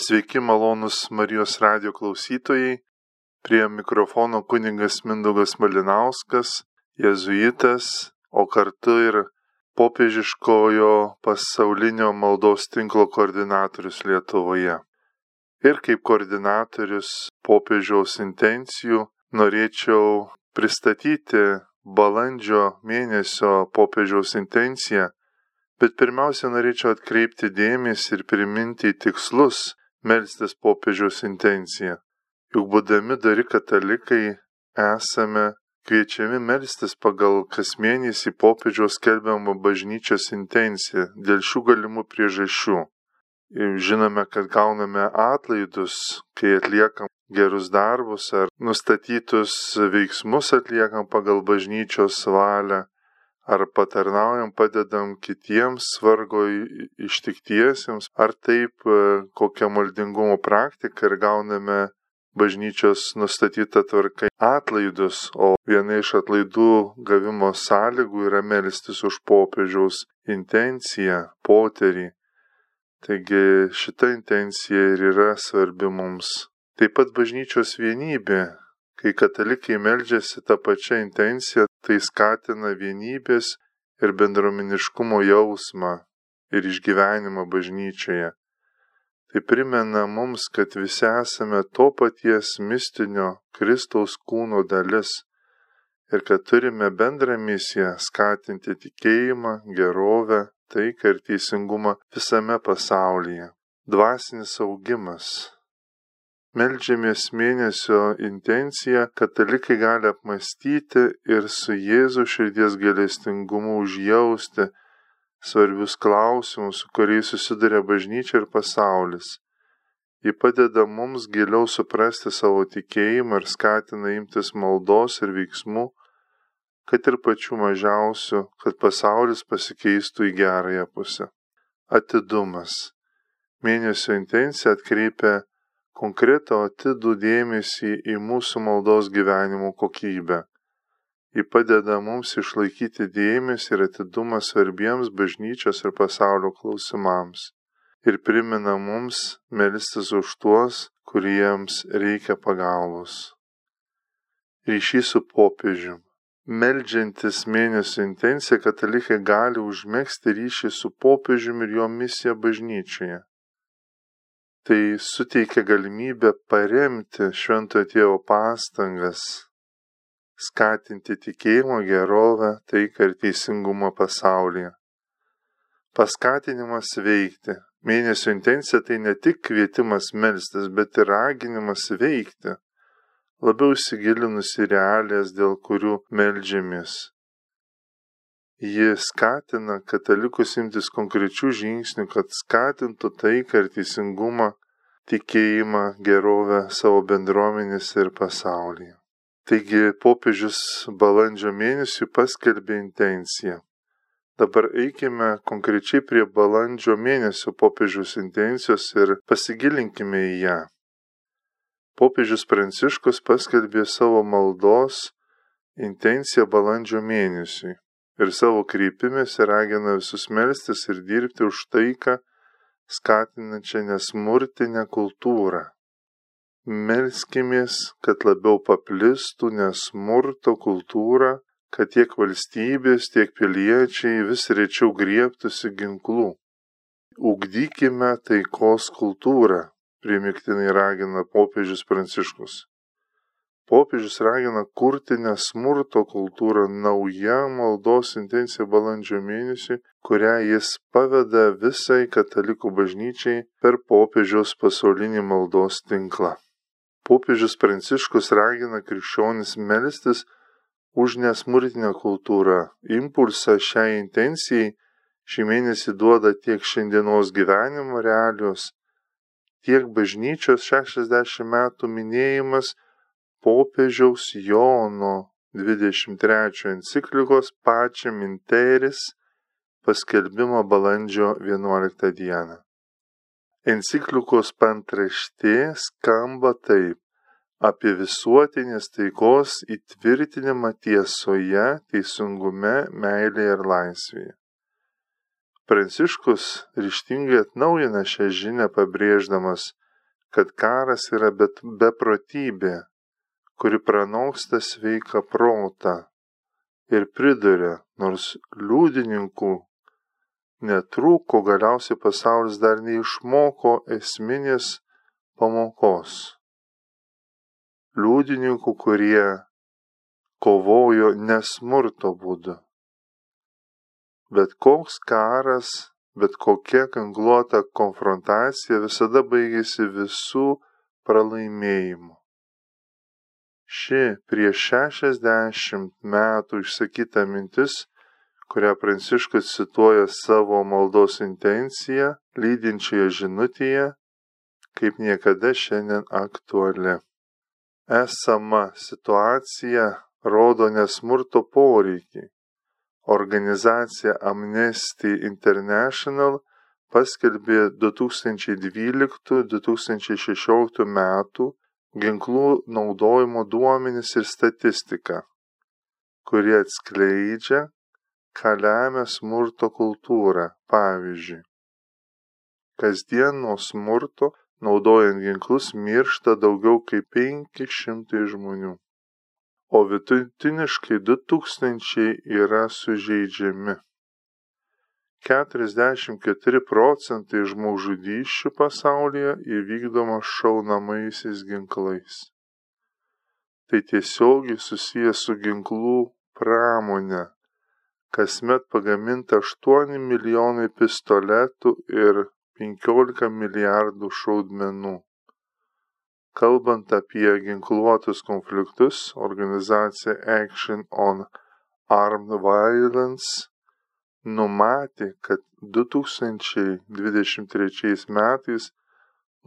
Sveiki malonus Marijos radio klausytojai. Prie mikrofono kuningas Mindaugas Malinauskas, jezuitas, o kartu ir popiežiškojo pasaulinio maldos tinklo koordinatorius Lietuvoje. Ir kaip koordinatorius popiežiaus intencijų norėčiau pristatyti balandžio mėnesio popiežiaus intenciją, bet pirmiausia norėčiau atkreipti dėmesį ir priminti tikslus, melstis popiežiaus intenciją. Juk būdami dari katalikai esame kviečiami melstis pagal kas mėnesį popiežiaus skelbiamą bažnyčios intenciją dėl šių galimų priežasčių. Žinome, kad gauname atlaidus, kai atliekam gerus darbus ar nustatytus veiksmus atliekam pagal bažnyčios valią ar patarnaujam, padedam kitiems vargo ištiktiesiems, ar taip e, kokią maldingumo praktiką ir gauname bažnyčios nustatytą tvarką atlaidus, o viena iš atlaidų gavimo sąlygų yra melstis už popiežiaus intenciją, poterį. Taigi šita intencija ir yra svarbi mums. Taip pat bažnyčios vienybė, kai katalikai meldžiasi tą pačią intenciją, tai skatina vienybės ir bendruomeniškumo jausmą ir išgyvenimą bažnyčioje. Tai primena mums, kad visi esame to paties mistinio Kristaus kūno dalis ir kad turime bendrą misiją skatinti tikėjimą, gerovę, taiką ir teisingumą visame pasaulyje. Dvasinis augimas Meldžiamės mėnesio intenciją, katalikai gali apmastyti ir su Jėzų širdies galestingumu užjausti svarbius klausimus, su kuriais susiduria bažnyčia ir pasaulis. Ji padeda mums giliau suprasti savo tikėjimą ir skatina imtis maldos ir veiksmų, kad ir pačių mažiausių, kad pasaulis pasikeistų į gerąją pusę. Atidumas. Mėnesio intencija atkreipia konkretų atidų dėmesį į mūsų maldos gyvenimo kokybę. Ji padeda mums išlaikyti dėmesį ir atidumą svarbiems bažnyčios ir pasaulio klausimams. Ir primena mums melstis už tuos, kuriems reikia pagalbos. Ryšys su popiežiumi. Meldžiantis mėnesio intenciją katalikai gali užmėgsti ryšį su popiežiumi ir jo misija bažnyčioje tai suteikia galimybę paremti šventojo tėvo pastangas, skatinti tikėjimo gerovę, taiką ir teisingumą pasaulyje. Paskatinimas veikti. Mėnesio intencija tai ne tik kvietimas melstis, bet ir raginimas veikti, labiau įsigilinus į realijas, dėl kurių melžiamės. Ji skatina katalikus imtis konkrečių žingsnių, kad skatintų taiką ir teisingumą, tikėjimą, gerovę savo bendruomenėse ir pasaulyje. Taigi popiežius balandžio mėnesį paskelbė intenciją. Dabar eikime konkrečiai prie balandžio mėnesio popiežiaus intencijos ir pasigilinkime į ją. Popiežius Pranciškus paskelbė savo maldos intenciją balandžio mėnesiui ir savo kreipimėsi ragina visus melstis ir dirbti už taiką, skatinančią nesmurtinę kultūrą. Melskimės, kad labiau paplistų nesmurto kultūra, kad tiek valstybės, tiek piliečiai vis rečiau griebtųsi ginklų. Ugdykime taikos kultūrą, primiktinai ragina popiežius Pranciškus. Popiežius ragina kurti nesmurto kultūrą nauja maldos intencija balandžio mėnesį, kurią jis paveda visai katalikų bažnyčiai per popiežiaus pasaulinį maldos tinklą. Popiežius Pranciškus ragina krikščionis melstis už nesmurtinę kultūrą. Impulsą šiai intencijai šį mėnesį duoda tiek šiandienos gyvenimo realios, tiek bažnyčios 60 metų minėjimas, popiežiaus Jono 23 enciklikos Pačiam Interis paskelbimo balandžio 11 dieną. Enciklikos pantraštė skamba taip apie visuotinės taikos įtvirtinimą tiesoje, teisingume, meilėje ir laisvėje. Pranciškus ryštingai atnaujina šią žinę pabrėždamas, kad karas yra bet beprotybė, kuri pranoksta sveiką protą ir priduria, nors liudininkų netrūko, galiausiai pasaulis dar neišmoko esminės pamokos. Liudininkų, kurie kovojo nesmurto būdu. Bet koks karas, bet kokia kangluota konfrontacija visada baigėsi visų pralaimėjimu. Ši prieš 60 metų išsakyta mintis, kurią Pranciškus cituoja savo maldos intenciją, lydinčioje žinutėje, kaip niekada šiandien aktuali. Esama situacija rodo nesmurto poreikį. Organizacija Amnesty International paskelbė 2012-2016 metų ginklų naudojimo duomenis ir statistiką, kurie atskleidžia, ką lemia smurto kultūra. Pavyzdžiui, kasdien nuo smurto naudojant ginklus miršta daugiau kaip 500 žmonių o vidutiniškai du tūkstančiai yra sužeidžiami. 44 procentai žmogžudysčių pasaulyje įvykdoma šaunamaisiais ginklais. Tai tiesiogiai susijęs su ginklų pramonė. Kasmet pagaminta 8 milijonai pistoletų ir 15 milijardų šaudmenų. Kalbant apie ginkluotus konfliktus, organizacija Action on Armed Violence numatė, kad 2023 metais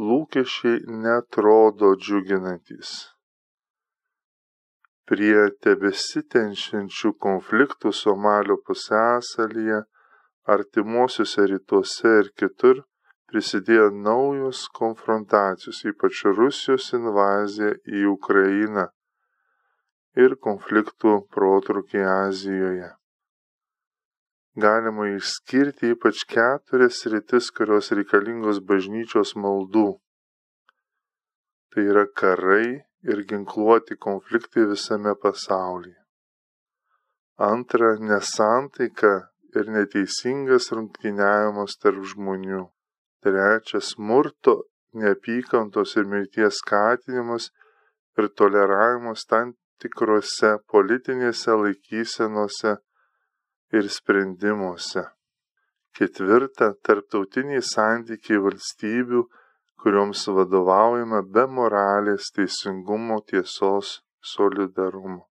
lūkesčiai netrodo džiuginantis. Prie tebesitenčiančių konfliktų Somalio pusęsalyje, artimuosiuose rytuose ir kitur prisidėjo naujos konfrontacijos, ypač Rusijos invazija į Ukrainą ir konfliktų protrukiai Azijoje. Galima išskirti ypač keturias rytis, kurios reikalingos bažnyčios maldų. Tai yra karai ir ginkluoti konfliktai visame pasaulyje. Antra, nesantaika ir neteisingas rungtyniavimas tarp žmonių. Trečia - smurto, neapykantos ir mirties skatinimas ir toleravimas tam tikrose politinėse laikysenose ir sprendimuose. Ketvirta - tarptautiniai santykiai valstybių, kurioms vadovaujama be moralės, teisingumo, tiesos, solidarumo.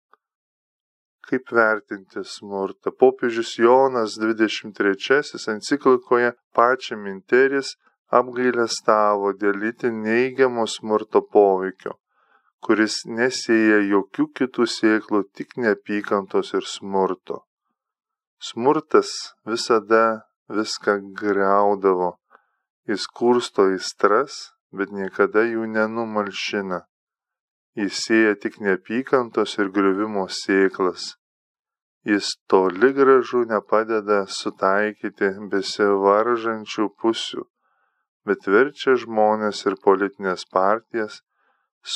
Kaip vertinti smurtą? Popiežius Jonas 23 enciklikoje pačią minteris apgailestavo dėl itin neigiamo smurto poveikio, kuris nesėja jokių kitų sėklų, tik neapykantos ir smurto. Smurtas visada viską greudavo, jis kursto įstras, bet niekada jų nenumalšina jis sėja tik neapykantos ir griuvimo sėklas. Jis toli gražu nepadeda sutaikyti besivaržančių pusių, bet verčia žmonės ir politinės partijas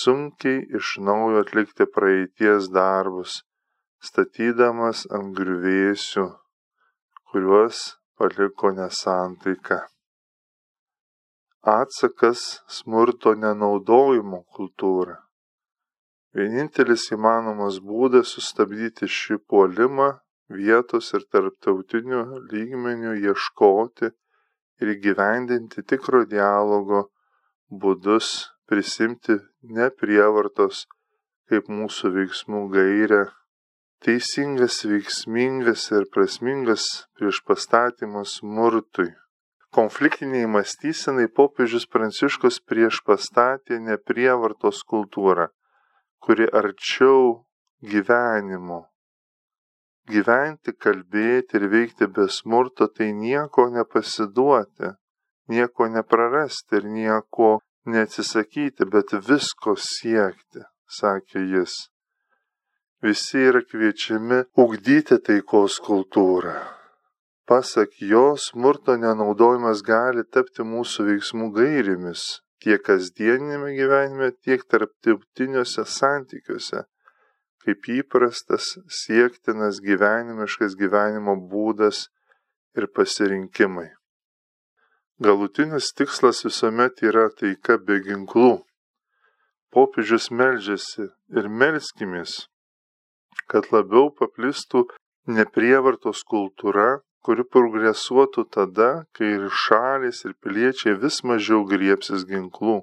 sunkiai iš naujo atlikti praeities darbus, statydamas ant griuvėsių, kuriuos paliko nesantaika. Atsakas smurto nenaudojimo kultūra. Vienintelis įmanomas būdas sustabdyti šį puolimą vietos ir tarptautiniu lygmeniu ieškoti ir įgyvendinti tikro dialogo būdus, prisimti neprievartos kaip mūsų veiksmų gairę, teisingas, veiksmingas ir prasmingas prieš pastatymas smurtui. Konfliktiniai mąstysenai popiežius Pranciškus prieš pastatė neprievartos kultūrą kuri arčiau gyvenimo. Gyventi, kalbėti ir veikti be smurto tai nieko nepasiduoti, nieko neprarasti ir nieko neatsisakyti, bet visko siekti, sakė jis. Visi yra kviečiami ugdyti taikos kultūrą. Pasak jo, smurto nenaudojimas gali tapti mūsų veiksmų gairėmis tiek kasdieninėme gyvenime, tiek tarptautiniuose santykiuose, kaip įprastas siektinas gyvenimiškas gyvenimo būdas ir pasirinkimai. Galutinis tikslas visuomet yra taika be ginklų. Popiežius melžiasi ir melskimės, kad labiau paplistų neprievartos kultūra, kuri progresuotų tada, kai ir šalis, ir piliečiai vis mažiau griepsis ginklų.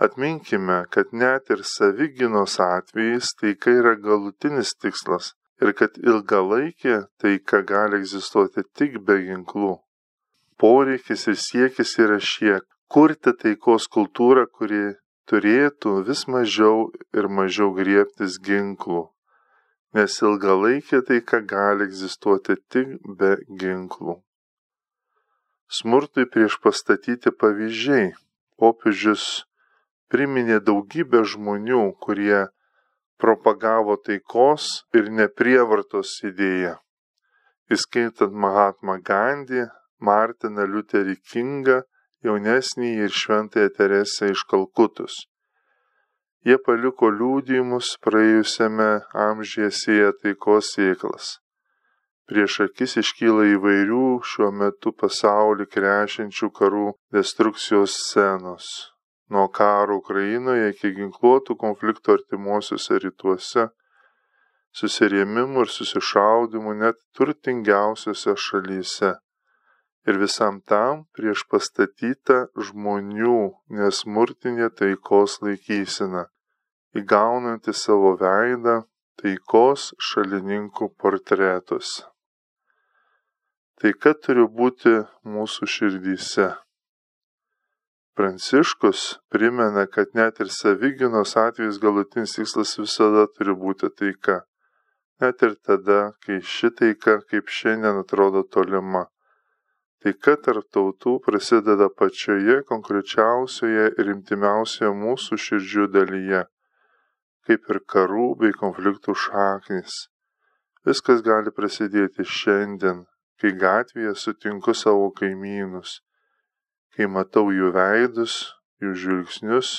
Atminkime, kad net ir savigynos atvejais taika yra galutinis tikslas ir kad ilgalaikė taika gali egzistuoti tik be ginklų. Poreikis ir siekis yra šie - kurti taikos kultūrą, kuri turėtų vis mažiau ir mažiau griebtis ginklų nes ilgalaikė taika gali egzistuoti tik be ginklų. Smurtui prieš pastatyti pavyzdžiai. Popiežius priminė daugybę žmonių, kurie propagavo taikos ir neprievartos idėją, įskaitant Mahatma Gandhi, Martiną Liuterį Kingą, jaunesnį ir šventąją Teresę iš Kalkutus. Jie paliko liūdėjimus praėjusiame amžiuje sėję taikos sėklas. Prieš akis iškyla įvairių šiuo metu pasaulį krešinčių karų destrukcijos scenos. Nuo karo Ukrainoje iki ginkluotų konfliktų artimuosiuose rytuose, susirėmimų ir susišaudimų net turtingiausiose šalyse. Ir visam tam prieš pastatytą žmonių nesmurtinė taikos laikysena įgaunanti savo veidą taikos šalininkų portretus. Taika turi būti mūsų širdyse. Pranciškus primena, kad net ir savyginos atvejais galutinis tikslas visada turi būti taika. Net ir tada, kai ši taika kaip šiandien atrodo tolima. Taika tarp tautų prasideda pačioje konkrečiausioje ir intimiausioje mūsų širdžių dalyje kaip ir karų bei konfliktų šaknis. Viskas gali prasidėti šiandien, kai gatvėje sutinku savo kaimynus, kai matau jų veidus, jų žvilgsnius,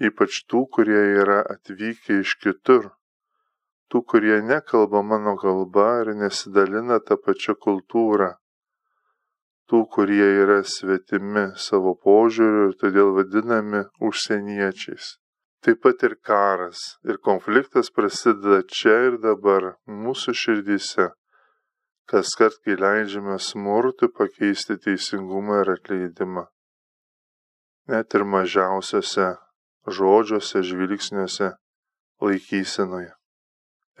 ypač tų, kurie yra atvykę iš kitur, tų, kurie nekalba mano kalba ir nesidalina tą pačią kultūrą, tų, kurie yra svetimi savo požiūriu ir todėl vadinami užsieniečiais. Taip pat ir karas ir konfliktas prasideda čia ir dabar mūsų širdyse, kas kart, kai leidžiame smurtui pakeisti teisingumą ir atleidimą. Net ir mažiausiose žodžiuose, žvilgsniuose, laikysenoje.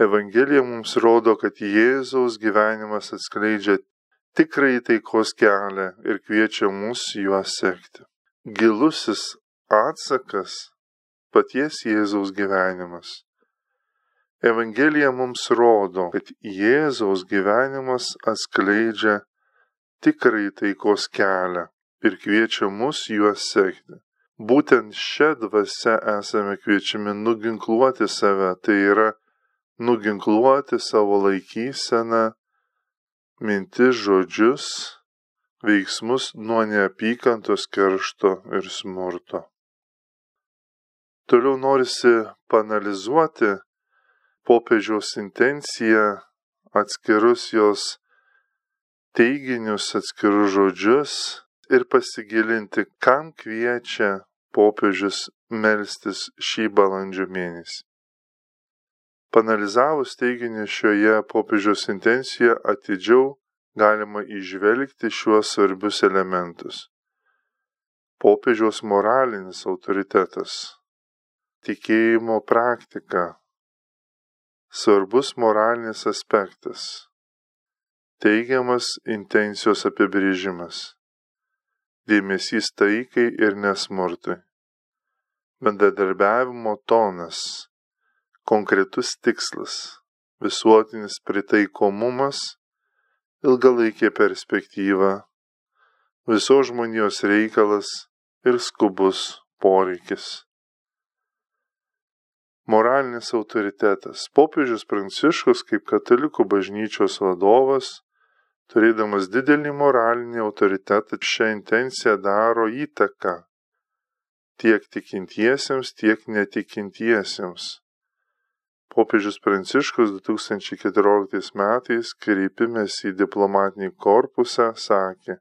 Evangelija mums rodo, kad Jėzaus gyvenimas atskleidžia tikrai taikos kelią ir kviečia mus juo sekti. Gilusis atsakas paties Jėzaus gyvenimas. Evangelija mums rodo, kad Jėzaus gyvenimas atskleidžia tikrai taikos kelią ir kviečia mus juos sekti. Būtent šią dvasę esame kviečiami nuginkluoti save, tai yra nuginkluoti savo laikyseną, mintis, žodžius, veiksmus nuo neapykantos keršto ir smurto. Toliau norisi panalizuoti popiežiaus intenciją, atskirus jos teiginius, atskirus žodžius ir pasigilinti, kam kviečia popiežius melstis šį balandžio mėnesį. Panalizavus teiginį šioje popiežiaus intencijoje atidžiau galima išvelgti šiuos svarbius elementus. Popiežiaus moralinis autoritetas tikėjimo praktika. Svarbus moralinis aspektas. Teigiamas intencijos apibrėžimas. Dėmesys taikai ir nesmurtui. Bendradarbiavimo tonas. Konkretus tikslas. Visuotinis pritaikomumas. Ilgalaikė perspektyva. Visos žmonijos reikalas ir skubus poreikis moralinis autoritetas. Popiežius Pranciškus kaip katalikų bažnyčios vadovas, turėdamas didelį moralinį autoritetą, šią intenciją daro įtaką tiek tikintiesiems, tiek netikintiesiems. Popiežius Pranciškus 2014 metais kreipimės į diplomatinį korpusą sakė,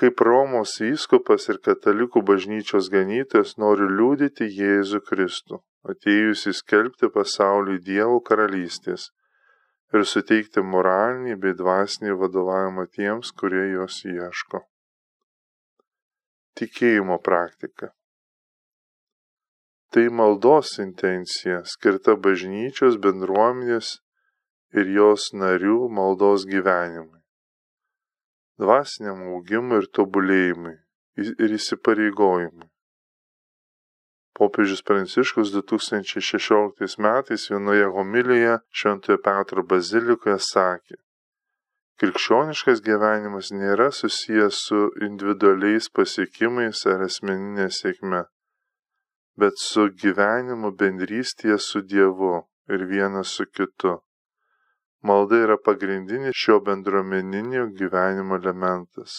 Kaip Romos vyskupas ir katalikų bažnyčios ganytojas noriu liūdyti Jėzų Kristų, atėjusi skelbti pasauliui Dievo karalystės ir suteikti moralinį bei dvasinį vadovavimą tiems, kurie jos ieško. Tikėjimo praktika. Tai maldos intencija skirta bažnyčios bendruomenės ir jos narių maldos gyvenimui dvasiniam augimui ir tobulėjimui ir įsipareigojimui. Popiežius Pranciškus 2016 metais vienoje homilijoje Šventojo Petro bazilikoje sakė, Krikščioniškas gyvenimas nėra susijęs su individualiais pasiekimais ar asmeninė sėkme, bet su gyvenimu bendrystėje su Dievu ir vienas su kitu. Malda yra pagrindinis šio bendruomeninio gyvenimo elementas,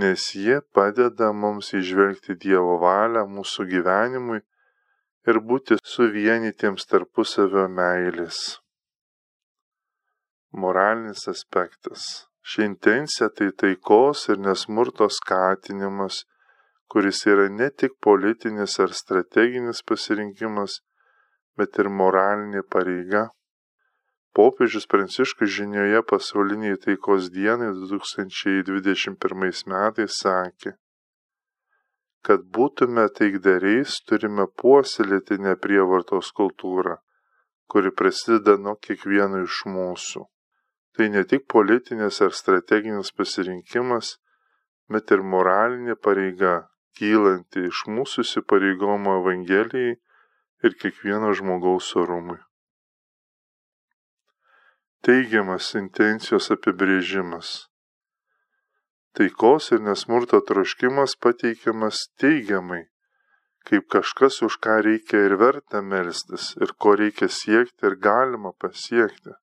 nes jie padeda mums išvelgti Dievo valią mūsų gyvenimui ir būti suvienytiems tarpusavio meilės. Moralinis aspektas. Ši intencija tai taikos ir nesmurto skatinimas, kuris yra ne tik politinis ar strateginis pasirinkimas, bet ir moralinė pareiga popiežius pranciškus žinioje pasaulinei taikos dienai 2021 metais sakė, kad būtume taikdariais turime puoselėti neprievartos kultūrą, kuri prasideda nuo kiekvieno iš mūsų. Tai ne tik politinės ar strateginis pasirinkimas, bet ir moralinė pareiga, kylanti iš mūsų įsipareigomo Evangelijai ir kiekvieno žmogaus orumui teigiamas intencijos apibrėžimas. Taikos ir nesmurto troškimas pateikiamas teigiamai, kaip kažkas, už ką reikia ir verta melstis, ir ko reikia siekti ir galima pasiekti.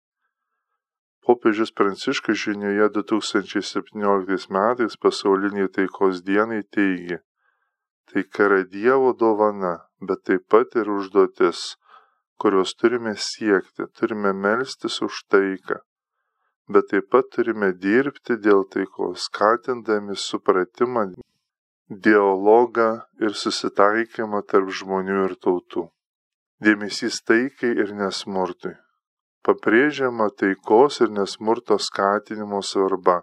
Popiežius Pranciškus žinioje 2017 metais pasauliniai taikos dienai teigia, taika yra Dievo dovana, bet taip pat ir užduotis kurios turime siekti, turime melstis už taiką, bet taip pat turime dirbti dėl taikos, skatindami supratimą, dialogą ir susitaikymą tarp žmonių ir tautų. Dėmesys taikai ir nesmurtui. Pabrėžiama taikos ir nesmurto skatinimo svarba,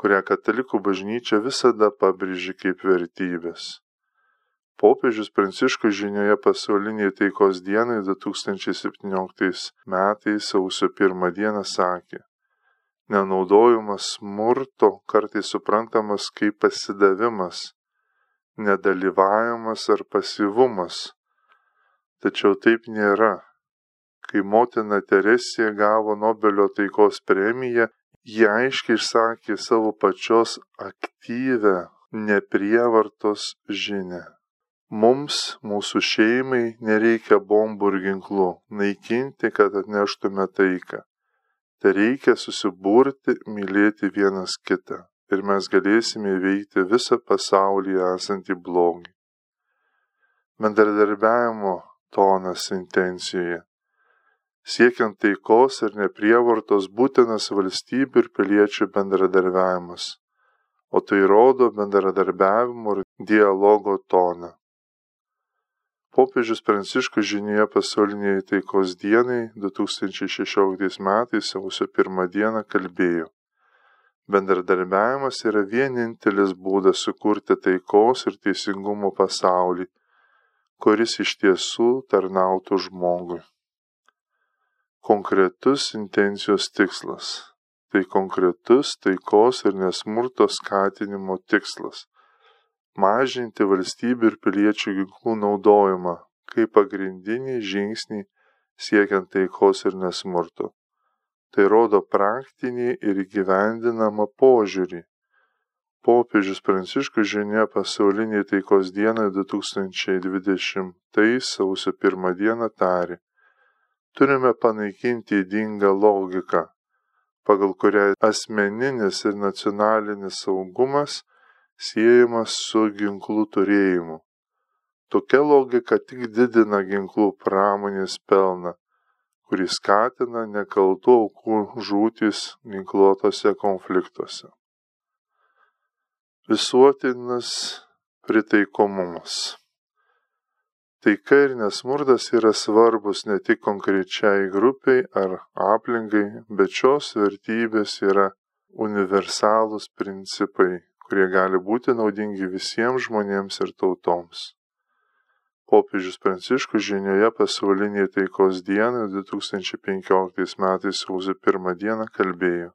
kurią katalikų bažnyčia visada pabrėžia kaip vertybės popiežius pranciškus žinioje pasaulinei taikos dienai 2017 metais sausio pirmą dieną sakė, nenaudojimas smurto kartais suprantamas kaip pasidavimas, nedalyvavimas ar pasyvumas. Tačiau taip nėra. Kai motina Teresija gavo Nobelio taikos premiją, ji aiškiai išsakė savo pačios aktyvę neprievartos žinę. Mums, mūsų šeimai, nereikia bombų ir ginklų naikinti, kad atneštume taiką. Tai reikia susiburti, mylėti vienas kitą ir mes galėsime įveikti visą pasaulyje esantį blogį. Bendradarbiavimo tonas intencijoje. Siekiant taikos ir neprievartos būtinas valstybių ir piliečių bendradarbiavimas, o tai rodo bendradarbiavimo ir dialogo toną popiežius pranciškus žinioje pasaulinei taikos dienai 2016 metais sausio pirmą dieną kalbėjo. Bendradarbiavimas yra vienintelis būdas sukurti taikos ir teisingumo pasaulį, kuris iš tiesų tarnautų žmogui. Konkretus intencijos tikslas. Tai konkretus taikos ir nesmurto skatinimo tikslas mažinti valstybių ir piliečių ginklų naudojimą kaip pagrindinį žingsnį siekiant taikos ir nesmurto. Tai rodo praktinį ir įgyvendinamą požiūrį. Popiežius Pranciškus žinia pasauliniai taikos dienai 2020 sausio pirmą dieną tarė. Turime panaikinti įdingą logiką, pagal kurią asmeninis ir nacionalinis saugumas siejamas su ginklų turėjimu. Tokia logika tik didina ginklų pramonės pelną, kuris skatina nekaltų aukų žūtis ginkluotose konfliktuose. Visuotinas pritaikomumas. Taika ir nesmurtas yra svarbus ne tik konkrečiai grupiai ar aplinkai, bet šios vertybės yra universalūs principai, kurie gali būti naudingi visiems žmonėms ir tautoms. Popiežius Pranciškus žinioje pasauliniai taikos dienai 2015 metais sausio 1 dieną kalbėjo.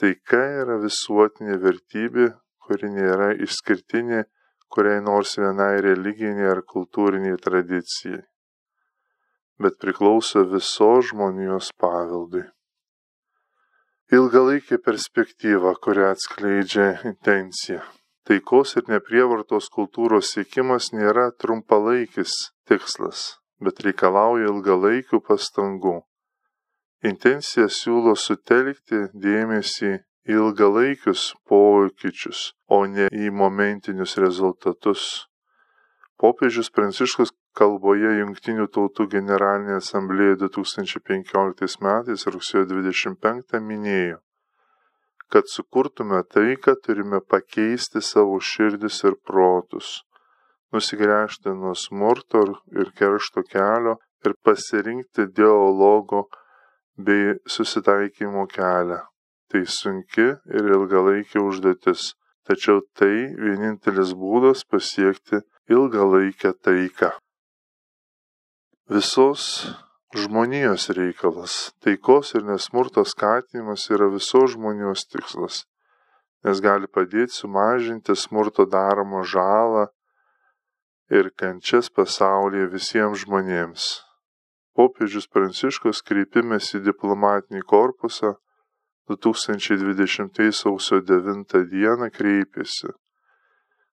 Taika yra visuotinė vertybė, kuri nėra išskirtinė kuriai nors vienai religiniai ar kultūriniai tradicijai, bet priklauso visos žmonijos paveldui. Ilgalaikė perspektyva, kurią atskleidžia intencija. Taikos ir neprievartos kultūros siekimas nėra trumpalaikis tikslas, bet reikalauja ilgalaikių pastangų. Intencija siūlo sutelkti dėmesį ilgalaikius pokyčius, o ne į momentinius rezultatus. Popiežius Pranciškus kalboje Junktinių tautų generalinėje asamblėje 2015 metais rugsėjo 25 minėjo, kad sukurtume taiką turime pakeisti savo širdis ir protus, nusigręžti nuo smurto ir keršto kelio ir pasirinkti dialogo bei susitaikymo kelią. Tai sunki ir ilgalaikė užduotis, tačiau tai vienintelis būdas pasiekti ilgalaikę taiką. Visos žmonijos reikalas, taikos ir nesmurto skatinimas yra visos žmonijos tikslas, nes gali padėti sumažinti smurto daromą žalą ir kančias pasaulyje visiems žmonėms. Popiežius Pranciškus kreipimės į diplomatinį korpusą 2020 sausio 9 dieną kreipėsi.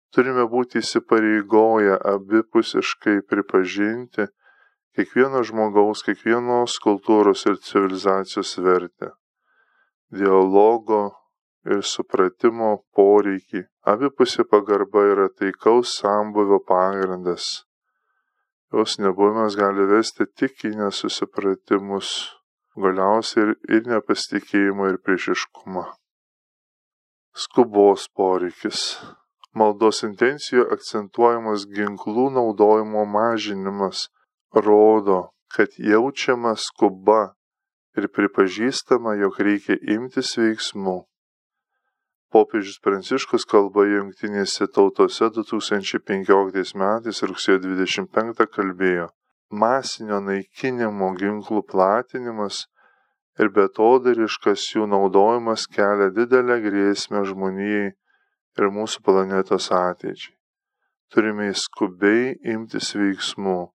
Turime būti įsipareigoję abipusiškai pripažinti kiekvieno žmogaus, kiekvienos kultūros ir civilizacijos vertę, dialogo ir supratimo poreikį. Abipusė pagarba yra taikaus sambuvio pagrindas. Jos nebuvimas gali vesti tik į nesusipratimus galiausiai ir, ir nepasitikėjimo ir priešiškumą. Skubos poreikis. Maldos intencijoje akcentuojamas ginklų naudojimo mažinimas rodo, kad jaučiama skuba ir pripažįstama, jog reikia imtis veiksmų. Popiežius Pranciškus kalba jungtinėse tautose 2015 metais rugsėjo 25 kalbėjo masinio naikinimo ginklų platinimas ir betodariškas jų naudojimas kelia didelę grėsmę žmonijai ir mūsų planetos ateičiai. Turime skubiai imtis veiksmų,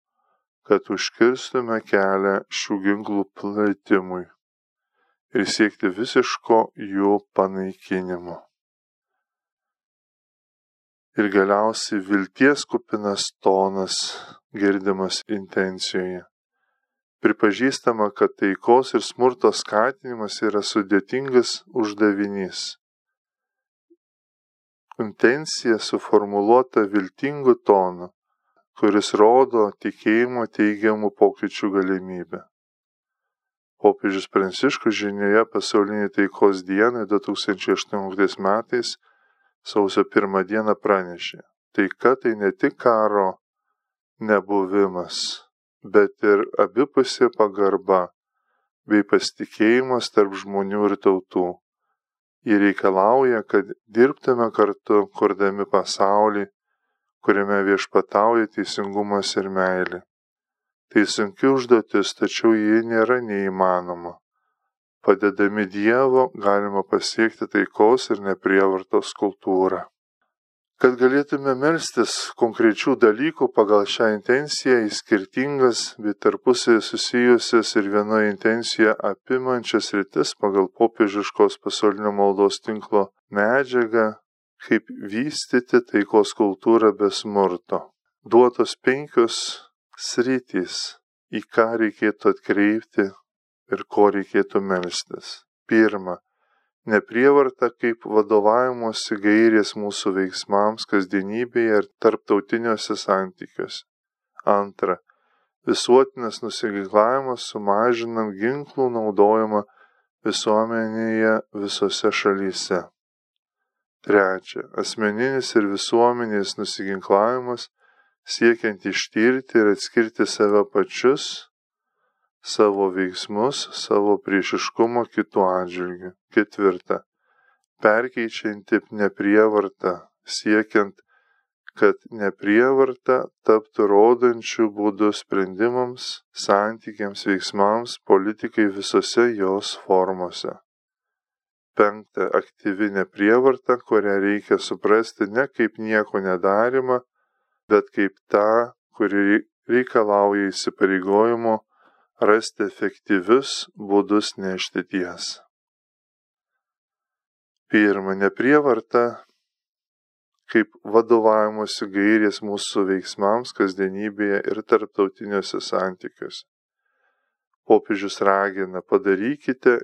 kad užkirstume kelią šių ginklų plėtimui ir siekti visiško jų panaikinimo. Ir galiausiai vilties kupinas tonas girdimas intencijoje. Pripažįstama, kad taikos ir smurto skatinimas yra sudėtingas uždavinys. Intencija suformuoluota viltingu tonu, kuris rodo tikėjimo teigiamų pokyčių galimybę. Popiežius Pranciškus žinioje pasaulinį taikos dieną 2018 metais sausio pirmą dieną pranešė. Taika tai ne tik karo nebuvimas, bet ir abipusė pagarba bei pasitikėjimas tarp žmonių ir tautų. Jie reikalauja, kad dirbtume kartu, kurdami pasaulį, kuriame viešpatauja teisingumas ir meilė. Tai sunki užduotis, tačiau ji nėra neįmanoma. Padedami Dievo galima pasiekti taikos ir neprievartos kultūrą. Kad galėtume melstis konkrečių dalykų pagal šią intenciją į skirtingas, bet tarpusai susijusias ir vienoje intencija apimančias rytis pagal popiežiškos pasaulinio maldos tinklo medžiagą, kaip vystyti taikos kultūrą be smurto. Duotos penkios sritys, į ką reikėtų atkreipti ir ko reikėtų melstis. Pirma, neprievarta kaip vadovavimosi gairės mūsų veiksmams kasdienybėje ir tarptautiniuose santykiuose. Antra, visuotinas nusiginklavimas sumažinant ginklų naudojimą visuomenėje visose šalyse. Trečia, asmeninis ir visuomenės nusiginklavimas siekiant ištirti ir atskirti save pačius savo veiksmus, savo priešiškumą kitų atžvilgių. Ketvirta. Perkeičianti neprievartą, siekiant, kad neprievarta taptų rodančių būdų sprendimams, santykiams, veiksmams, politikai visose jos formose. Penkta. Aktyvi neprievarta, kurią reikia suprasti ne kaip nieko nedarimą, bet kaip tą, kuri reikalauja įsipareigojimo rasti efektyvius būdus nešti tiesą. Pirma, neprievarta kaip vadovavimuose gairės mūsų veiksmams kasdienybėje ir tarptautiniuose santykiuose. Popiežius ragina padarykite,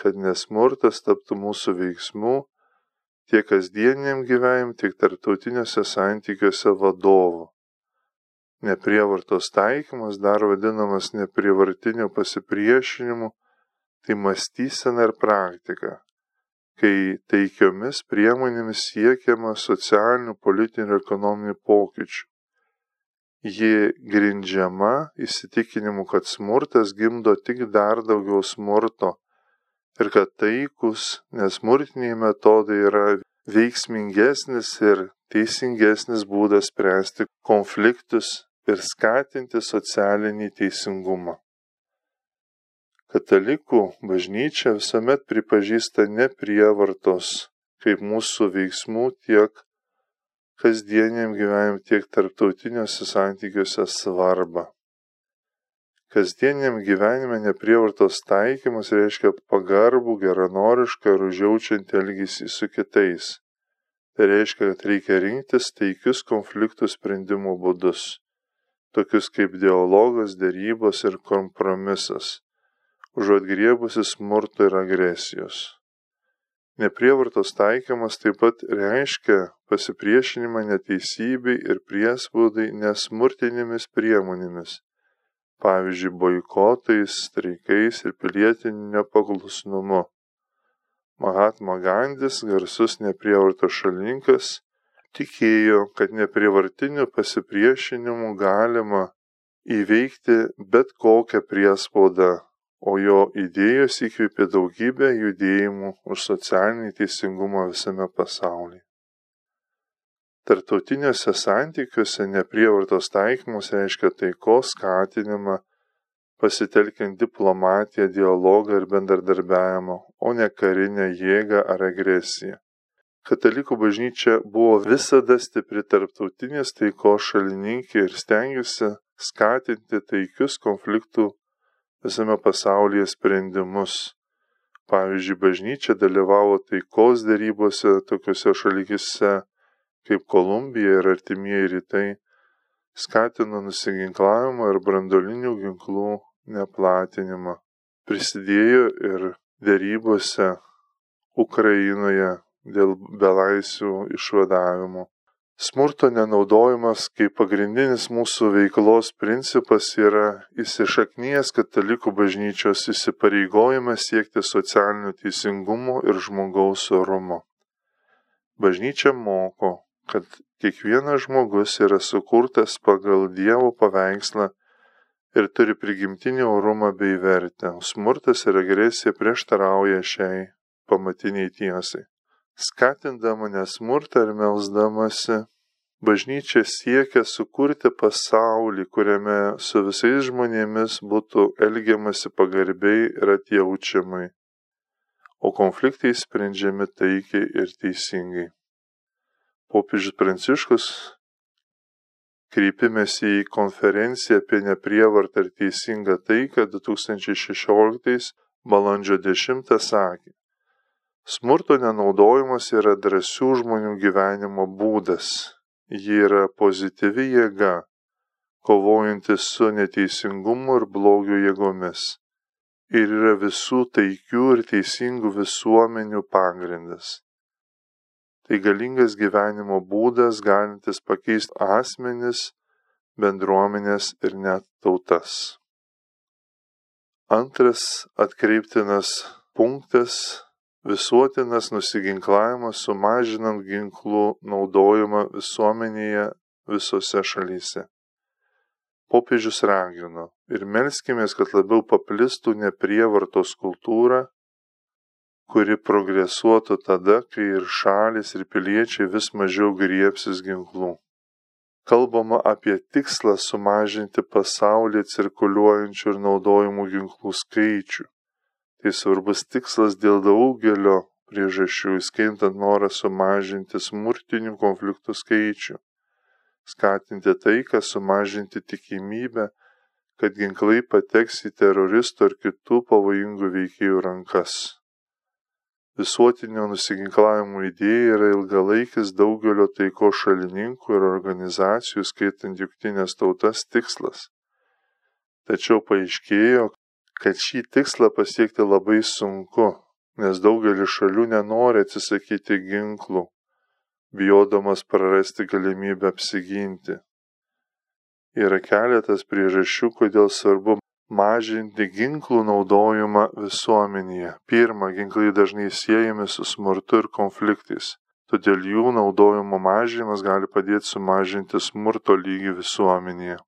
kad nesmurtas taptų mūsų veiksmų tiek kasdieniam gyvenim, tiek tarptautiniuose santykiuose vadovų neprievartos taikymas, dar vadinamas neprievartiniu pasipriešinimu, tai mąstysena ir praktika, kai taikiomis priemonėmis siekiama socialinių, politinių ir ekonominių pokyčių. Ji grindžiama įsitikinimu, kad smurtas gimdo tik dar daugiau smurto ir kad taikus, nesmurtiniai metodai yra veiksmingesnis ir teisingesnis būdas spręsti konfliktus ir skatinti socialinį teisingumą. Katalikų bažnyčia visuomet pripažįsta neprievartos kaip mūsų veiksmų tiek kasdieniam gyvenimui, tiek tarptautiniuose santykiuose svarbą. Kasdieniam gyvenime neprievartos taikymas reiškia pagarbų, geranorišką ir užjaučiantį elgesį su kitais. Tai reiškia, kad reikia rinktis taikius konfliktų sprendimo būdus tokius kaip dialogas, dėrybos ir kompromisas, užuot griebusi smurto ir agresijos. Neprievartos taikymas taip pat reiškia pasipriešinimą neteisybei ir priespaudai nesmurtinėmis priemonėmis, pavyzdžiui, boikotais, streikais ir pilietiniu nepaklusnumu. Mahatma Gandis, garsus neprievartos šalininkas, tikėjo, kad neprivartiniu pasipriešinimu galima įveikti bet kokią priespaudą, o jo idėjos įkvėpė daugybę judėjimų už socialinį teisingumą visame pasaulyje. Tartautiniuose santykiuose neprievartos taikymus reiškia taikos skatinimą, pasitelkiant diplomatiją, dialogą ir bendradarbiavimą, o ne karinę jėgą ar agresiją. Katalikų bažnyčia buvo visada stipri tarptautinės taikos šalininkė ir stengiusi skatinti taikius konfliktų visame pasaulyje sprendimus. Pavyzdžiui, bažnyčia dalyvavo taikos dėrybose tokiuose šalyse kaip Kolumbija ir artimieji rytai, skatino nusiginklavimą ir brandolinių ginklų neplatinimą. Prisidėjo ir dėrybose Ukrainoje dėl belaisvių išvadavimo. Smurto nenaudojimas kaip pagrindinis mūsų veiklos principas yra įsišaknyjęs katalikų bažnyčios įsipareigojimas siekti socialinių teisingumų ir žmogaus orumo. Bažnyčia moko, kad kiekvienas žmogus yra sukurtas pagal Dievo paveikslą ir turi prigimtinį orumą bei vertę. Smurtas ir agresija prieštarauja šiai pamatiniai tiesai skatindama nesmurtą ir melsdamasi, bažnyčia siekia sukurti pasaulį, kuriame su visais žmonėmis būtų elgiamasi pagarbiai ir atjaučiamai, o konfliktai sprendžiami taikiai ir teisingai. Popiežius Pranciškus kreipimėsi į konferenciją apie neprievartą ir teisingą taiką 2016 balandžio 10 sakė, Smurto nenaudojimas yra drąsių žmonių gyvenimo būdas. Ji yra pozityvi jėga, kovojanti su neteisingumu ir blogio jėgomis. ir yra visų taikių ir teisingų visuomenių pagrindas. Tai galingas gyvenimo būdas, galintis pakeisti asmenis, bendruomenės ir net tautas. Antras atkreiptinas punktas - visuotinas nusiginklavimas sumažinant ginklų naudojimą visuomenėje visose šalyse popiežius ragino ir melskimės, kad labiau paplistų neprievartos kultūra, kuri progresuotų tada, kai ir šalis, ir piliečiai vis mažiau griepsis ginklų. Kalbama apie tikslą sumažinti pasaulyje cirkuliuojančių ir naudojimų ginklų skaičių. Tai svarbus tikslas dėl daugelio priežasčių, įskaitant norą sumažinti smurtinių konfliktų skaičių skatinti taiką, sumažinti tikimybę, kad ginklai pateks į teroristų ar kitų pavojingų veikėjų rankas. Visuotinio nusiginklavimo idėja yra ilgalaikis daugelio taiko šalininkų ir organizacijų, skaitant jungtinės tautas, tikslas. Tačiau paaiškėjo, kad šį tikslą pasiekti labai sunku, nes daugelis šalių nenori atsisakyti ginklų bijodamas prarasti galimybę apsiginti. Yra keletas priežasčių, kodėl svarbu mažinti ginklų naudojimą visuomenėje. Pirma, ginklai dažnai siejami su smurtu ir konfliktais, todėl jų naudojimo mažinimas gali padėti sumažinti smurto lygį visuomenėje.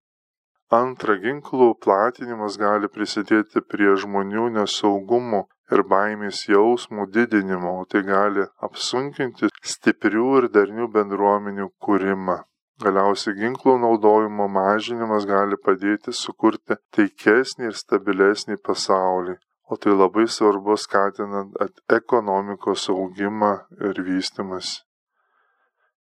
Antra, ginklų platinimas gali prisidėti prie žmonių nesaugumo ir baimės jausmų didinimo, o tai gali apsunkinti stiprių ir darnių bendruomenių kūrimą. Galiausiai ginklų naudojimo mažinimas gali padėti sukurti taikesnį ir stabilesnį pasaulį, o tai labai svarbu skatinant ekonomikos augimą ir vystimas.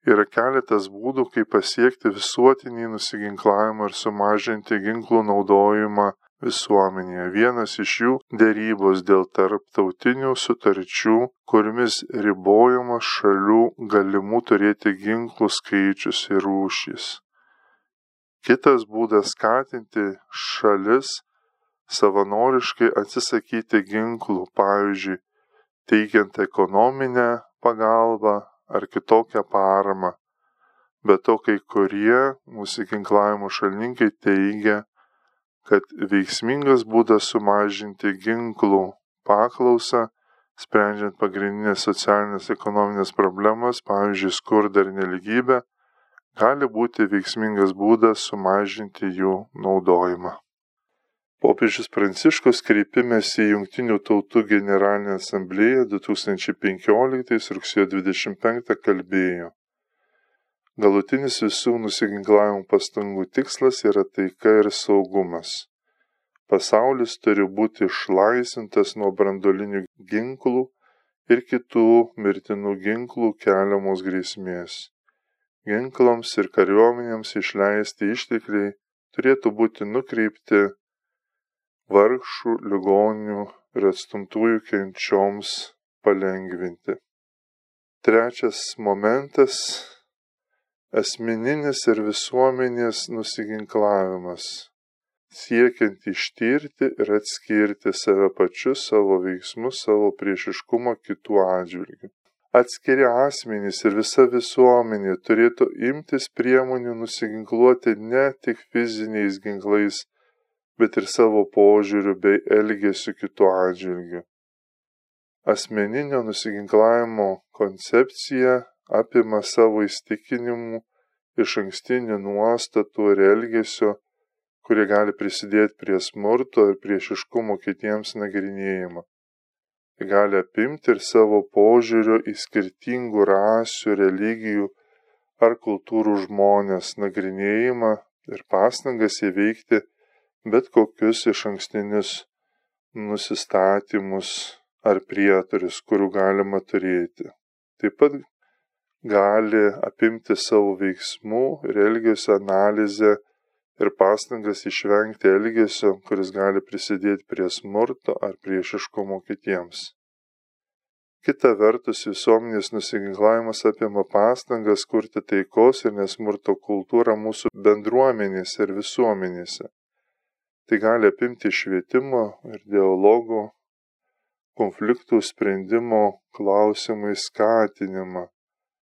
Yra keletas būdų, kaip pasiekti visuotinį nusiginklavimą ir sumažinti ginklų naudojimą visuomenėje. Vienas iš jų - dėrybos dėl tarptautinių sutarčių, kuriomis ribojama šalių galimų turėti ginklų skaičius ir rūšys. Kitas būdas - skatinti šalis savanoriškai atsisakyti ginklų, pavyzdžiui, teikiant ekonominę pagalbą ar kitokią paramą. Bet to kai kurie nusiginklavimo šalininkai teigia, kad veiksmingas būdas sumažinti ginklų paklausą, sprendžiant pagrindinės socialinės ekonominės problemas, pavyzdžiui, skurdą ir neligybę, gali būti veiksmingas būdas sumažinti jų naudojimą. Popiežius Pranciškus kreipimėsi į Junktinių tautų generalinę asamblėją 2015 rugsėjo 25 kalbėjo. Galutinis visų nusiginklavimo pastangų tikslas yra taika ir saugumas. Pasaulis turi būti išlaisintas nuo brandolinių ginklų ir kitų mirtinų ginklų keliamos grėsmės. Ginklams ir kariuomenėms išleisti ištekliai turėtų būti nukreipti vargšų, ligonių ir atstumtųjų kenčioms palengvinti. Trečias momentas asmeninis ir visuomenės nusiginklavimas, siekiant ištirti ir atskirti save pačius, savo veiksmus, savo priešiškumą kitų atžvilgių. Atskiri asmenys ir visa visuomenė turėtų imtis priemonių nusiginkluoti ne tik fiziniais ginklais, bet ir savo požiūriu bei elgesiu kitų atžvilgių. Asmeninio nusiginklavimo koncepcija apima savo įstikinimų, iš ankstinių nuostatų ir elgesio, kurie gali prisidėti prie smurto ir priešiškumo kitiems nagrinėjimą. Tai gali apimti ir savo požiūrio į skirtingų rasių, religijų ar kultūrų žmonės nagrinėjimą ir pastangas įveikti bet kokius iš ankstinius nusistatymus ar prietarius, kurių galima turėti. Taip pat gali apimti savo veiksmų ir elgesio analizę ir pastangas išvengti elgesio, kuris gali prisidėti prie smurto ar priešiškumo kitiems. Kita vertus, visuomenės nusiginklavimas apima pastangas kurti taikos ir nesmurto kultūrą mūsų bendruomenėse ir visuomenėse. Tai gali apimti švietimo ir dialogo, konfliktų sprendimo klausimai skatinimą,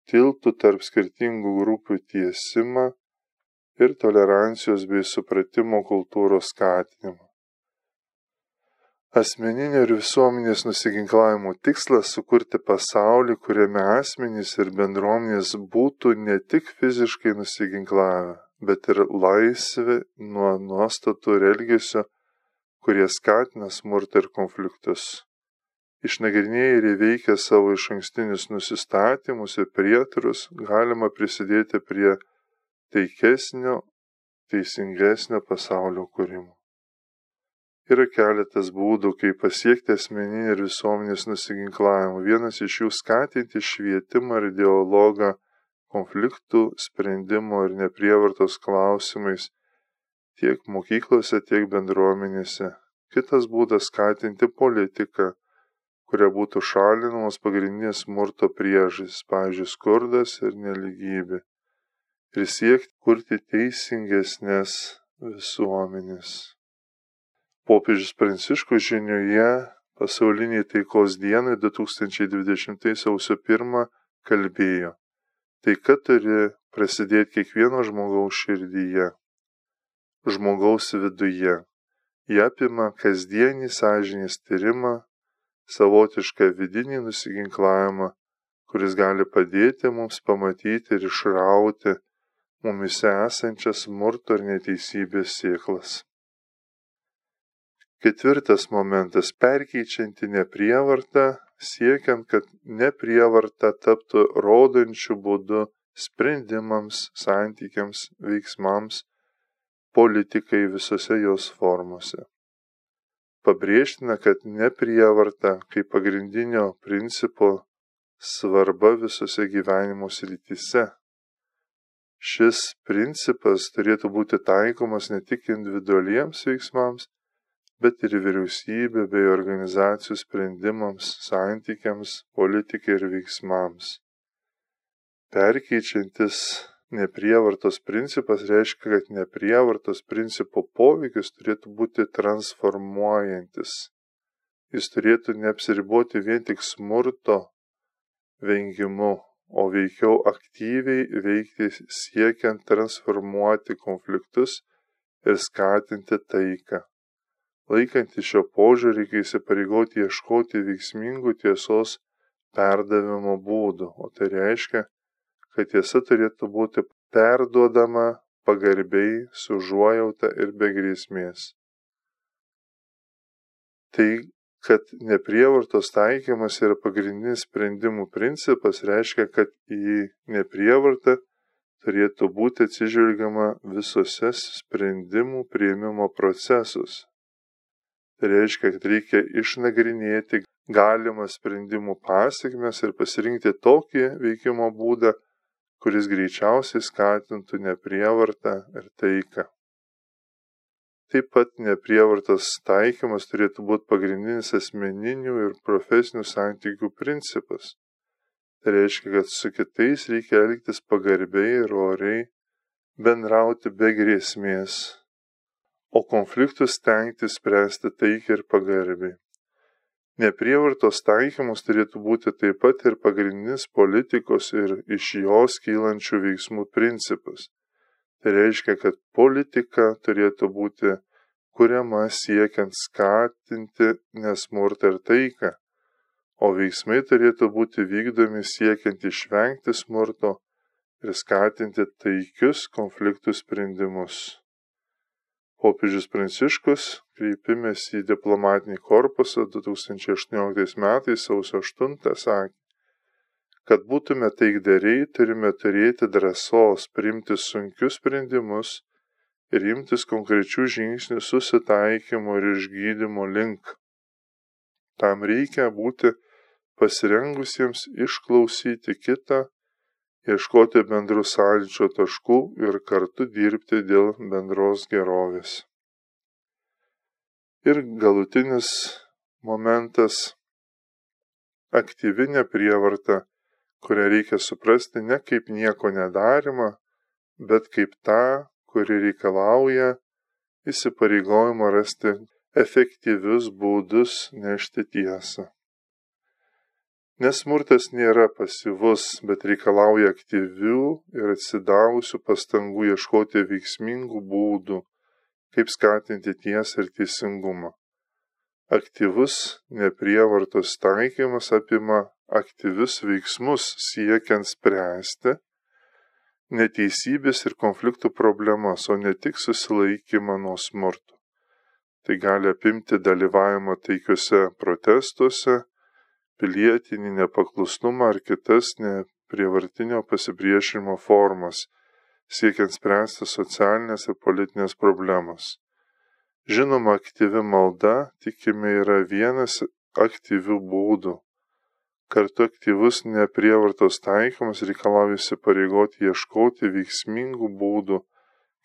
tiltų tarp skirtingų grupių tiesimą ir tolerancijos bei supratimo kultūros skatinimą. Asmeninio ir visuomenės nusiginklavimo tikslas - sukurti pasaulį, kuriame asmenys ir bendruomenės būtų ne tik fiziškai nusiginklavę, bet ir laisvi nuo nuostatų ir elgesio, kurie skatina smurtą ir konfliktus. Išnagrinėję ir įveikę savo iš ankstinius nusistatymus ir prietarus, galima prisidėti prie taikesnio, teisingesnio pasaulio kūrimo. Yra keletas būdų, kaip pasiekti asmeninį ir visuomenės nusiginklavimą. Vienas iš jų skatinti švietimą ir dialogą konfliktų sprendimo ir neprievartos klausimais tiek mokyklose, tiek bendruomenėse. Kitas būdas skatinti politiką, kuria būtų šalinamos pagrindinės smurto priežastys, pavyzdžiui, skurdas ir neligybė. Ir siekti kurti teisingesnės visuomenės. Popiežius Pranciškus žinioje pasauliniai taikos dienai 2020 sausio 1 kalbėjo. Taika turi prasidėti kiekvieno žmogaus širdyje, žmogaus viduje. Jie apima kasdienį sąžinės tyrimą, savotišką vidinį nusiginklavimą, kuris gali padėti mums pamatyti ir išrauti mumise esančias smurto ir neteisybės sėklas. Ketvirtas momentas - perkeičianti neprievartą siekiant, kad neprievarta taptų rodančių būdų sprendimams, santykiams, veiksmams, politikai visose jos formose. Pabrėžtina, kad neprievarta kaip pagrindinio principo svarba visose gyvenimo srityse. Šis principas turėtų būti taikomas ne tik individualiems veiksmams, bet ir vyriausybių bei organizacijų sprendimams, santykiams, politikai ir veiksmams. Perkeičiantis neprievartos principas reiškia, kad neprievartos principo poveikis turėtų būti transformuojantis. Jis turėtų neapsiriboti vien tik smurto vengimu, o veikiau aktyviai veikti siekiant transformuoti konfliktus ir skatinti taiką. Laikantis šio požiūrį reikia įsipareigoti ieškoti veiksmingų tiesos perdavimo būdų, o tai reiškia, kad tiesa turėtų būti perduodama pagarbiai, su užuojauta ir be grėsmės. Tai, kad neprievartos taikymas yra pagrindinis sprendimų principas, reiškia, kad į neprievartą turėtų būti atsižvelgiama visose sprendimų prieimimo procesus, Tai reiškia, kad reikia išnagrinėti galimas sprendimų pasiekmes ir pasirinkti tokį veikimo būdą, kuris greičiausiai skatintų neprievartą ir taiką. Taip pat neprievartos taikymas turėtų būti pagrindinis asmeninių ir profesinių santykių principas. Tai reiškia, kad su kitais reikia elgtis pagarbiai ir oriai, bendrauti be grėsmės, o konfliktus stengtis spręsti taikiai ir pagarbiai. Neprievartos taikymas turėtų būti taip pat ir pagrindinis politikos ir iš jos kylančių veiksmų principas. Tai reiškia, kad politika turėtų būti kuriama siekiant skatinti nesmurtą ir taiką, o veiksmai turėtų būti vykdomi siekiant išvengti smurto ir skatinti taikius konfliktų sprendimus popiežius pranciškus kreipimesi į diplomatinį korpusą 2018 metais sausio 8 sakė, kad būtume taikdariai, turime turėti drąsos priimti sunkius sprendimus ir imtis konkrečių žingsnių susitaikymo ir išgydymo link. Tam reikia būti pasirengusiems išklausyti kitą ieškoti bendrų sąlyčio taškų ir kartu dirbti dėl bendros gerovės. Ir galutinis momentas - aktyvinė prievarta, kurią reikia suprasti ne kaip nieko nedarimą, bet kaip tą, kuri reikalauja įsipareigojimą rasti efektyvius būdus nešti tiesą. Nes smurtas nėra pasyvus, bet reikalauja aktyvių ir atsidavusių pastangų ieškoti veiksmingų būdų, kaip skatinti tiesą ir teisingumą. Aktyvus neprievartos taikymas apima aktyvius veiksmus siekiant spręsti neteisybės ir konfliktų problemas, o ne tik susilaikymą nuo smurto. Tai gali apimti dalyvavimą taikiuose protestuose, pilietinį nepaklusnumą ar kitas neprievartinio pasipriešinimo formas, siekiant spręsti socialinės ir politinės problemas. Žinoma, aktyvi malda, tikime, yra vienas aktyvių būdų kartu aktyvus neprievartos taikymas reikalauja įsipareigoti ieškoti veiksmingų būdų,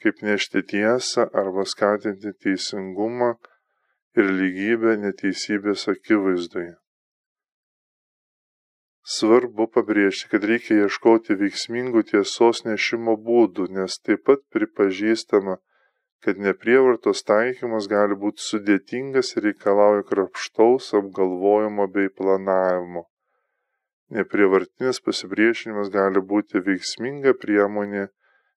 kaip nešti tiesą arba skatinti teisingumą ir lygybę neteisybės akivaizdoje. Svarbu pabrėžti, kad reikia ieškoti veiksmingų tiesos nešimo būdų, nes taip pat pripažįstama, kad neprievartos taikymas gali būti sudėtingas ir reikalauja krapštaus apgalvojimo bei planavimo. Neprievartinis pasipriešinimas gali būti veiksminga priemonė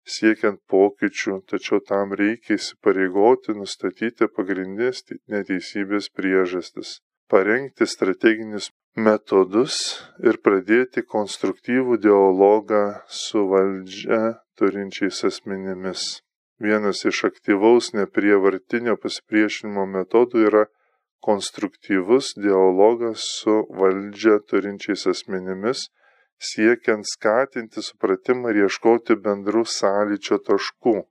siekiant pokyčių, tačiau tam reikia įsipareigoti nustatyti pagrindinės neteisybės priežastis, parengti strateginius metodus ir pradėti konstruktyvų dialogą su valdžia turinčiais asmenimis. Vienas iš aktyvaus neprievartinio pasipriešinimo metodų yra konstruktyvus dialogas su valdžia turinčiais asmenimis, siekiant skatinti supratimą ir ieškoti bendrų sąlyčio taškų.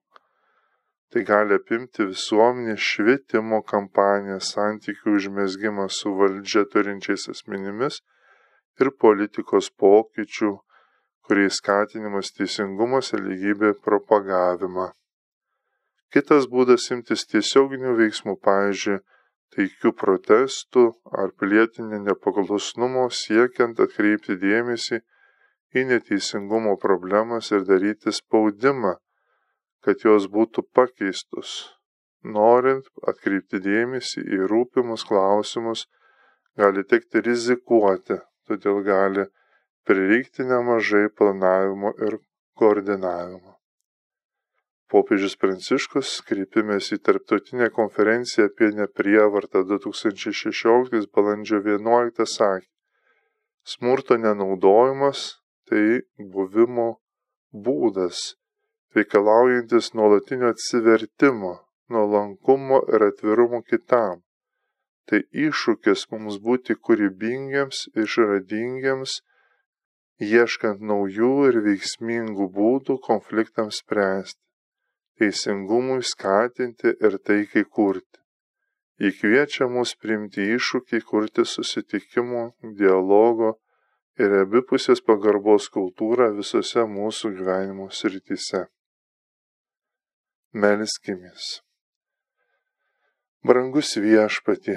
Tai gali apimti visuomenės švietimo kampaniją, santykių užmėsgymą su valdžia turinčiais asmenimis ir politikos pokyčių, kuriais skatinimas teisingumas ir lygybė propagavimą. Kitas būdas imtis tiesioginių veiksmų, pavyzdžiui, taikių protestų ar pilietinio nepaklusnumo siekiant atkreipti dėmesį į neteisingumo problemas ir daryti spaudimą, kad jos būtų pakeistos. Norint atkreipti dėmesį į rūpimus klausimus, gali tekti rizikuoti, todėl gali prireikti nemažai planavimo ir koordinavimo popiežius pranciškus kreipimės į tarptautinę konferenciją apie neprievartą 2016 balandžio 11 sakė, smurto nenaudojimas tai buvimo būdas, reikalaujantis nuolatinio atsivertimo, nuolankumo ir atvirumo kitam. Tai iššūkis mums būti kūrybingiams, išradingiams, ieškant naujų ir veiksmingų būdų konfliktams spręsti teisingumui skatinti ir taikai kurti. Įkviečia mus priimti iššūkį kurti susitikimo, dialogo ir abipusės pagarbos kultūrą visose mūsų gyvenimo srityse. Melskimės. Brangus viešpatie,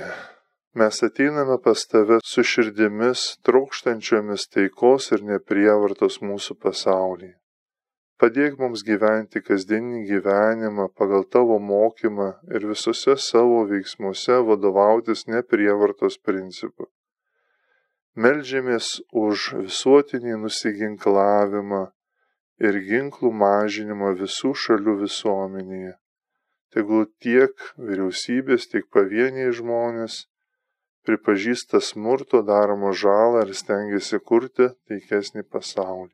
mes ateiname pas tave su širdimis trokštančiomis taikos ir neprievartos mūsų pasaulyje. Padėk mums gyventi kasdieninį gyvenimą pagal tavo mokymą ir visose savo veiksmuose vadovautis neprievartos principu. Meldžiamės už visuotinį nusiginklavimą ir ginklų mažinimą visų šalių visuomenėje. Tegul tiek vyriausybės, tiek pavieniai žmonės pripažįsta smurto daromą žalą ir stengiasi kurti taikesnį pasaulį.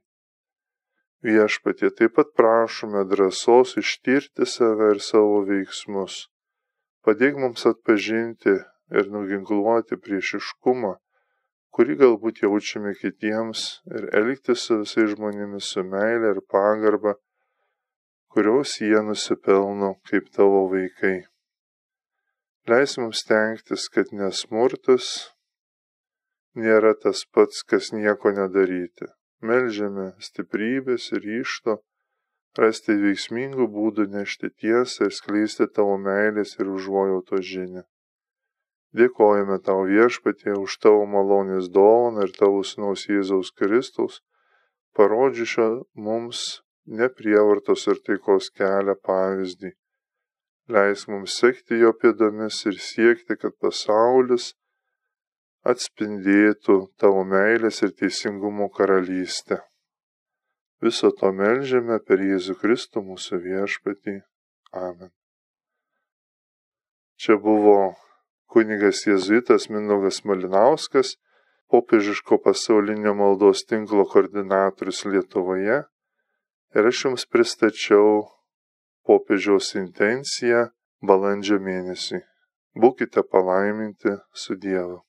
Viešpatie taip pat prašome drąsos ištirti save ir savo veiksmus. Padėk mums atpažinti ir nuginkluoti priešiškumą, kurį galbūt jaučiame kitiems ir elgtis su visais žmonėmis su meilė ir pagarba, kurios jie nusipelno kaip tavo vaikai. Leis mums tenktis, kad nesmurtas nėra tas pats, kas nieko nedaryti melžiame stiprybės ir ryšto rasti veiksmingų būdų nešti tiesą ir skleisti tavo meilės ir užuojauto žinę. Dėkojame tau viešpatie už tavo malonės dovaną ir tavo sūnaus Jėzaus Kristaus, parodžiušio mums neprievartos ir taikos kelią pavyzdį. leisk mums sekti jo pėdomis ir siekti, kad pasaulis atspindėtų tavo meilės ir teisingumo karalystę. Viso to melžiame per Jėzų Kristų mūsų viešpatį. Amen. Čia buvo kunigas jėzuitas Mindaugas Malinauskas, popiežiško pasaulinio maldos tinklo koordinatorius Lietuvoje. Ir aš jums pristačiau popiežiaus intenciją balandžio mėnesį. Būkite palaiminti su Dievu.